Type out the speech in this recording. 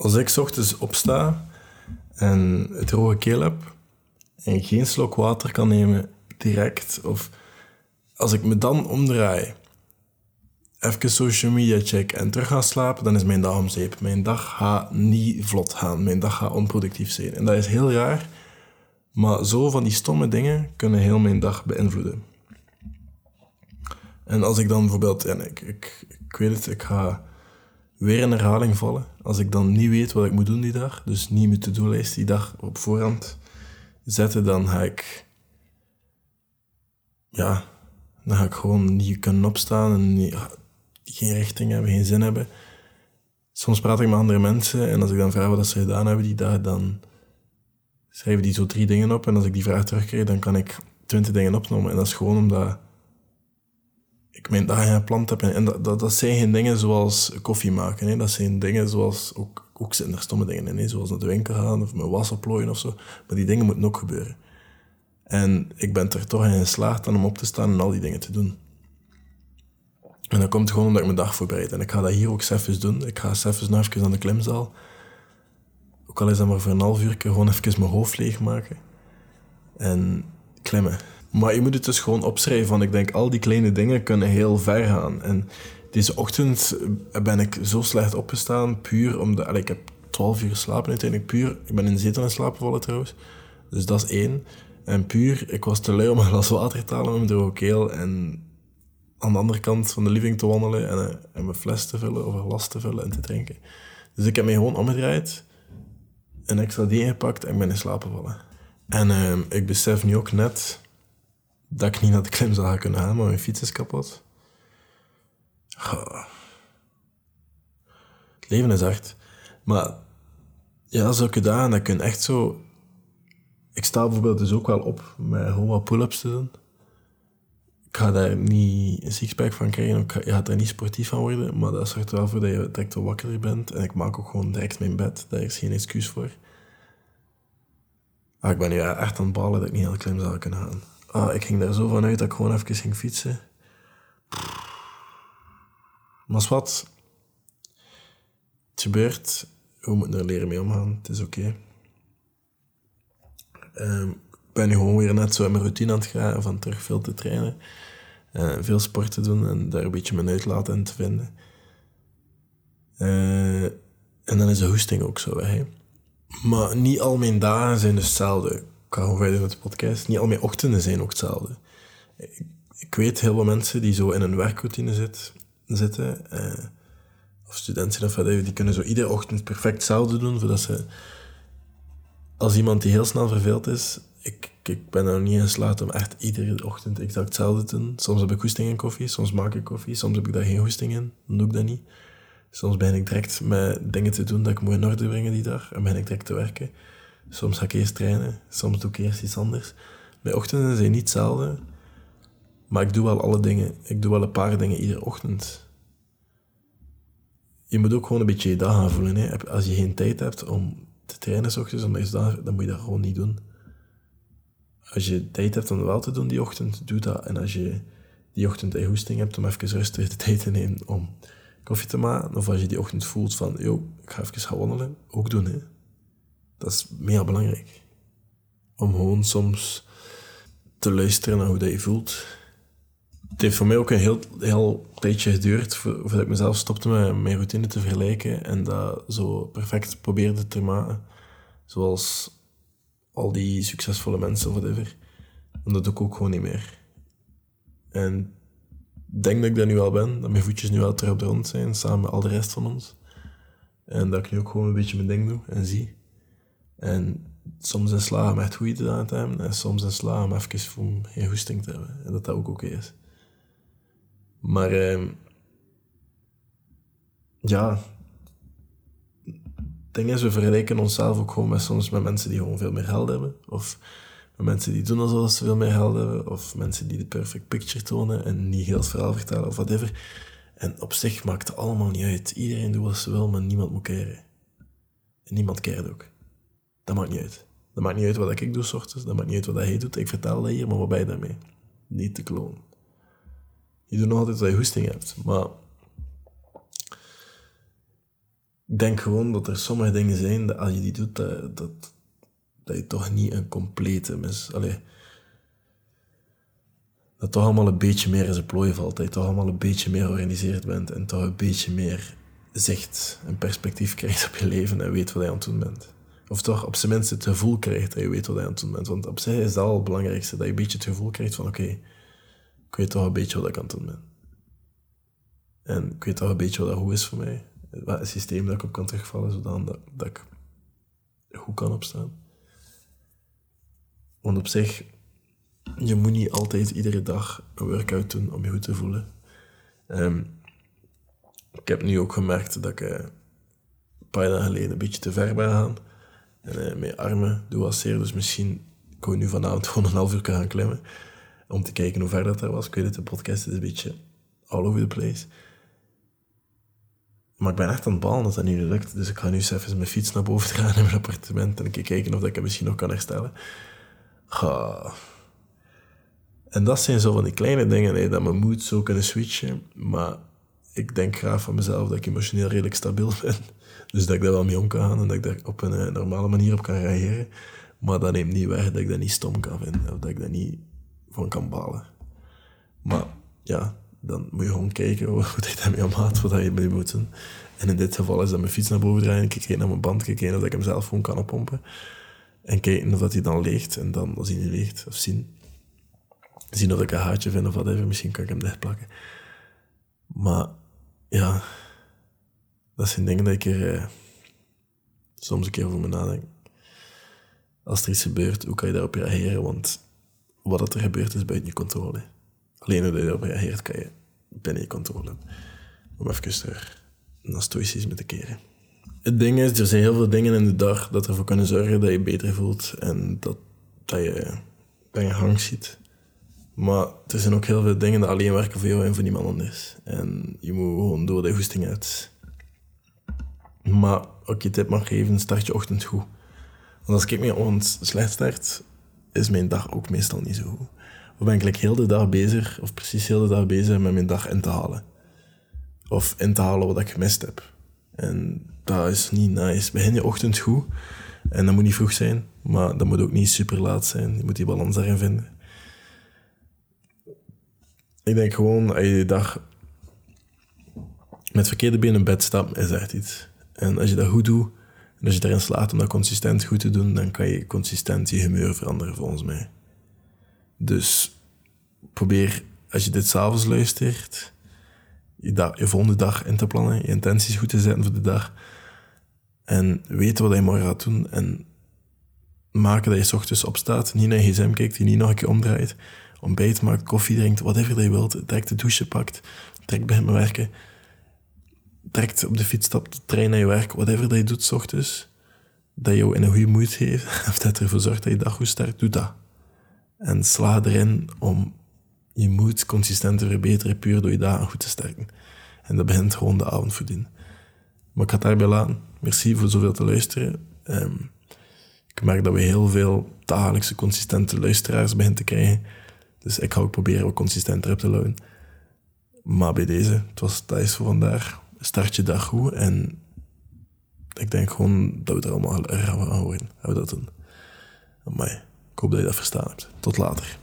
Als ik ochtends opsta en het droge keel heb en geen slok water kan nemen direct, of als ik me dan omdraai, even social media check en terug ga slapen, dan is mijn dag om. Mijn dag gaat niet vlot gaan. Mijn dag gaat onproductief zijn. En dat is heel raar, maar zo van die stomme dingen kunnen heel mijn dag beïnvloeden. En als ik dan bijvoorbeeld, en ik, ik, ik weet het, ik ga weer in herhaling vallen. Als ik dan niet weet wat ik moet doen die dag, dus niet mijn to-do-lijst die dag op voorhand zetten, dan ga ik, ja, dan ga ik gewoon niet kunnen opstaan en niet, geen richting hebben, geen zin hebben. Soms praat ik met andere mensen en als ik dan vraag wat ze gedaan hebben die dag, dan schrijven die zo drie dingen op. En als ik die vraag terugkrijg, dan kan ik twintig dingen opnoemen. En dat is gewoon omdat ik mijn dagen gepland heb. En dat, dat, dat zijn geen dingen zoals koffie maken. Hè. Dat zijn dingen zoals, ook, ook er stomme dingen in, zoals naar de winkel gaan of mijn was oplooien of zo. Maar die dingen moeten ook gebeuren. En ik ben er toch in geslaagd om op te staan en al die dingen te doen. En dat komt gewoon omdat ik mijn dag voorbereid. En ik ga dat hier ook even doen. Ik ga even nog even aan de klimzaal. Ook al is dat maar voor een half uur, gewoon even mijn hoofd leegmaken. En klimmen. Maar je moet het dus gewoon opschrijven, want ik denk al die kleine dingen kunnen heel ver gaan. En deze ochtend ben ik zo slecht opgestaan, puur omdat... Ik heb 12 uur geslapen uiteindelijk, puur... Ik ben in de zetel in slaap trouwens. Dus dat is één. En puur, ik was te lui om een glas water te halen met mijn droge keel. En aan de andere kant van de living te wandelen en, eh, en mijn fles te vullen of een glas te vullen en te drinken. Dus ik heb mij gewoon omgedraaid, een extra ding gepakt en ben in slaap gevallen. En uh, ik besef nu ook net dat ik niet naar de klim zou kunnen gaan, maar mijn fiets is kapot. Het leven is hard. Maar ja, zulke dagen, dat kun echt zo... Ik sta bijvoorbeeld dus ook wel op met gewoon wat pull-ups te doen ik ga daar niet een sixpack van krijgen, ik ga, je gaat daar niet sportief van worden, maar dat zorgt er wel voor dat je direct wel bent. En ik maak ook gewoon direct mijn bed, daar is geen excuus voor. Ah, ik ben nu echt aan het balen dat ik niet heel klein zou kunnen gaan. Ah, ik ging daar zo van uit dat ik gewoon even ging fietsen. Maar wat, het gebeurt, we moeten er leren mee omgaan, het is oké. Ehm, ik ben nu gewoon weer net zo in mijn routine aan het gaan van terug veel te trainen. Uh, veel sport te doen en daar een beetje mijn uitlaat in te vinden. Uh, en dan is de hoesting ook zo weg. Maar niet al mijn dagen zijn dus hetzelfde. Ga gewoon verder met de podcast. Niet al mijn ochtenden zijn ook hetzelfde. Ik, weet heel veel mensen die zo in een werkroutine zit, zitten, uh, of studenten of whatever, die kunnen zo iedere ochtend perfect hetzelfde doen, voordat ze... Als iemand die heel snel verveeld is, ik, ik ben er niet in geslaagd om echt iedere ochtend exact hetzelfde te doen. Soms heb ik hoesting in koffie, soms maak ik koffie, soms heb ik daar geen hoesting in, dan doe ik dat niet. Soms ben ik direct met dingen te doen dat ik moet in orde brengen die dag en ben ik direct te werken. Soms ga ik eerst trainen, soms doe ik eerst iets anders. Mijn ochtenden zijn niet hetzelfde, maar ik doe wel alle dingen. Ik doe wel een paar dingen iedere ochtend. Je moet ook gewoon een beetje je dag aanvoelen. Hè. Als je geen tijd hebt om te trainen s ochtends, dan moet je dat gewoon niet doen als je tijd hebt om dat wel te doen die ochtend, doe dat. En als je die ochtend een hoesting hebt om even rustig de tijd te nemen om koffie te maken, of als je die ochtend voelt van, yo, ik ga even gaan wandelen, ook doen. Hè. Dat is mega belangrijk. Om gewoon soms te luisteren naar hoe dat je voelt. Het heeft voor mij ook een heel, heel tijdje geduurd voordat ik mezelf stopte met mijn routine te vergelijken en dat zo perfect probeerde te maken. Zoals al die succesvolle mensen of whatever. En dat doe ik ook gewoon niet meer. En denk dat ik daar nu al ben, dat mijn voetjes nu wel terug op de grond zijn, samen met al de rest van ons. En dat ik nu ook gewoon een beetje mijn ding doe en zie. En soms in sla om echt goed te aan hebben, en soms in sla om even geen hoesting te hebben. En dat dat ook oké is. Maar eh, ja, ding is, we vergelijken onszelf ook gewoon met, soms met mensen die gewoon veel meer geld hebben. Of met mensen die doen alsof ze veel meer geld hebben. Of mensen die de perfect picture tonen en niet heel het verhaal vertellen of whatever. En op zich maakt het allemaal niet uit. Iedereen doet wat ze wil, maar niemand moet keren. En niemand keert ook. Dat maakt niet uit. Dat maakt niet uit wat ik doe s ochtends. Dat maakt niet uit wat hij doet. Ik vertel dat hier, maar wat ben je daarmee? Niet te klonen. Je doet nog altijd wat je hoesting hebt. Maar ik denk gewoon dat er sommige dingen zijn dat als je die doet, dat, dat, dat je toch niet een complete mis... Allee, dat toch allemaal een beetje meer in zijn plooi valt. Dat je toch allemaal een beetje meer georganiseerd bent en toch een beetje meer zicht en perspectief krijgt op je leven en weet wat je aan het doen bent. Of toch op zijn minst het gevoel krijgt dat je weet wat je aan het doen bent. Want op zich is dat al het belangrijkste, dat je een beetje het gevoel krijgt van oké, ik weet toch een beetje wat ik aan het doen ben. En ik weet toch een beetje wat dat goed is voor mij. Wat systeem dat ik op kan terugvallen, zodat dat, dat ik goed kan opstaan. Want op zich, je moet niet altijd iedere dag een workout doen om je goed te voelen. Um, ik heb nu ook gemerkt dat ik uh, een paar dagen geleden een beetje te ver ben gegaan. En uh, mijn armen doe wat zeer, dus misschien kon ik nu vanavond gewoon een half uur gaan klimmen. Om te kijken hoe ver dat er was. Ik weet het, de podcast is een beetje all over the place. Maar ik ben echt aan het ballen dat dat niet lukt. Dus ik ga nu eens even mijn fiets naar boven gaan in mijn appartement. En ik kijken of ik het misschien nog kan herstellen. En dat zijn zo van die kleine dingen, hè, dat mijn moed zo kunnen switchen. Maar ik denk graag van mezelf dat ik emotioneel redelijk stabiel ben. Dus dat ik daar wel mee om kan gaan en dat ik daar op een eh, normale manier op kan reageren. Maar dat neemt niet weg dat ik dat niet stom kan vinden. Of dat ik daar niet van kan balen. Maar ja, dan moet je gewoon kijken hoe ik daarmee omgaat, wat je mee moet doen. En in dit geval is dat mijn fiets naar boven draaien, ik kijk naar mijn band, kijken of ik hem zelf gewoon kan oppompen. En kijken of dat hij dan leegt. En dan, als hij niet leegt, of zien, zien of ik een haartje vind of wat even. Misschien kan ik hem dichtplakken. Maar ja, dat zijn dingen dat ik er eh, soms een keer over me nadenk. Als er iets gebeurt, hoe kan je daarop reageren? Want wat er gebeurt is buiten je controle. Alleen hoe je daarop reageert, kan je binnen je controle. Om even terug naar stoïcisme te keren. Het ding is, er zijn heel veel dingen in de dag dat ervoor kunnen zorgen dat je beter voelt en dat, dat, je, dat je hang ziet. Maar er zijn ook heel veel dingen die alleen werken voor jou en voor niemand anders. En je moet gewoon door de goesting uit. Maar ook je tip mag geven, start je ochtend goed. Want als ik mijn ochtend slecht start, is mijn dag ook meestal niet zo goed. Of ben ik heel de dag bezig, of precies heel de dag bezig met mijn dag in te halen. Of in te halen wat ik gemist heb. En dat is niet nice. Begin je ochtend goed. En dat moet niet vroeg zijn, maar dat moet ook niet super laat zijn. Je moet die balans daarin vinden. Ik denk gewoon, als je dag met verkeerde benen in bed stapt, is echt iets. En als je dat goed doet, en als je erin slaat om dat consistent goed te doen, dan kan je consistent je humeur veranderen, volgens mij. Dus probeer, als je dit s'avonds luistert, je, je volgende dag in te plannen, je intenties goed te zetten voor de dag. En weten wat je morgen gaat doen. En maken dat je s ochtends opstaat, niet naar je gsm kijkt, die niet nog een keer omdraait, ontbijt maakt, koffie drinkt, whatever je wilt, direct de douche pakt, direct begint met werken, direct op de fiets stapt, de trein naar je werk, whatever dat je doet s ochtends, dat jou in een goede moed geeft, of dat ervoor zorgt dat je dag goed start, doe dat. En sla erin om je moed consistent te verbeteren, puur door je dagen goed te sterken. En dat begint gewoon de avond voordien. Maar ik ga het daarbij laten. Merci voor zoveel te luisteren. Ehm, ik merk dat we heel veel dagelijkse consistente luisteraars beginnen te krijgen. Dus ik ga ook proberen wat consistenter op te lopen. Maar bij deze, het was thuis voor vandaag. Start je dag goed en ik denk gewoon dat we er allemaal erg aan horen. Gaan we dat doen. Maar ik hoop dat je dat verstaan hebt. Tot later.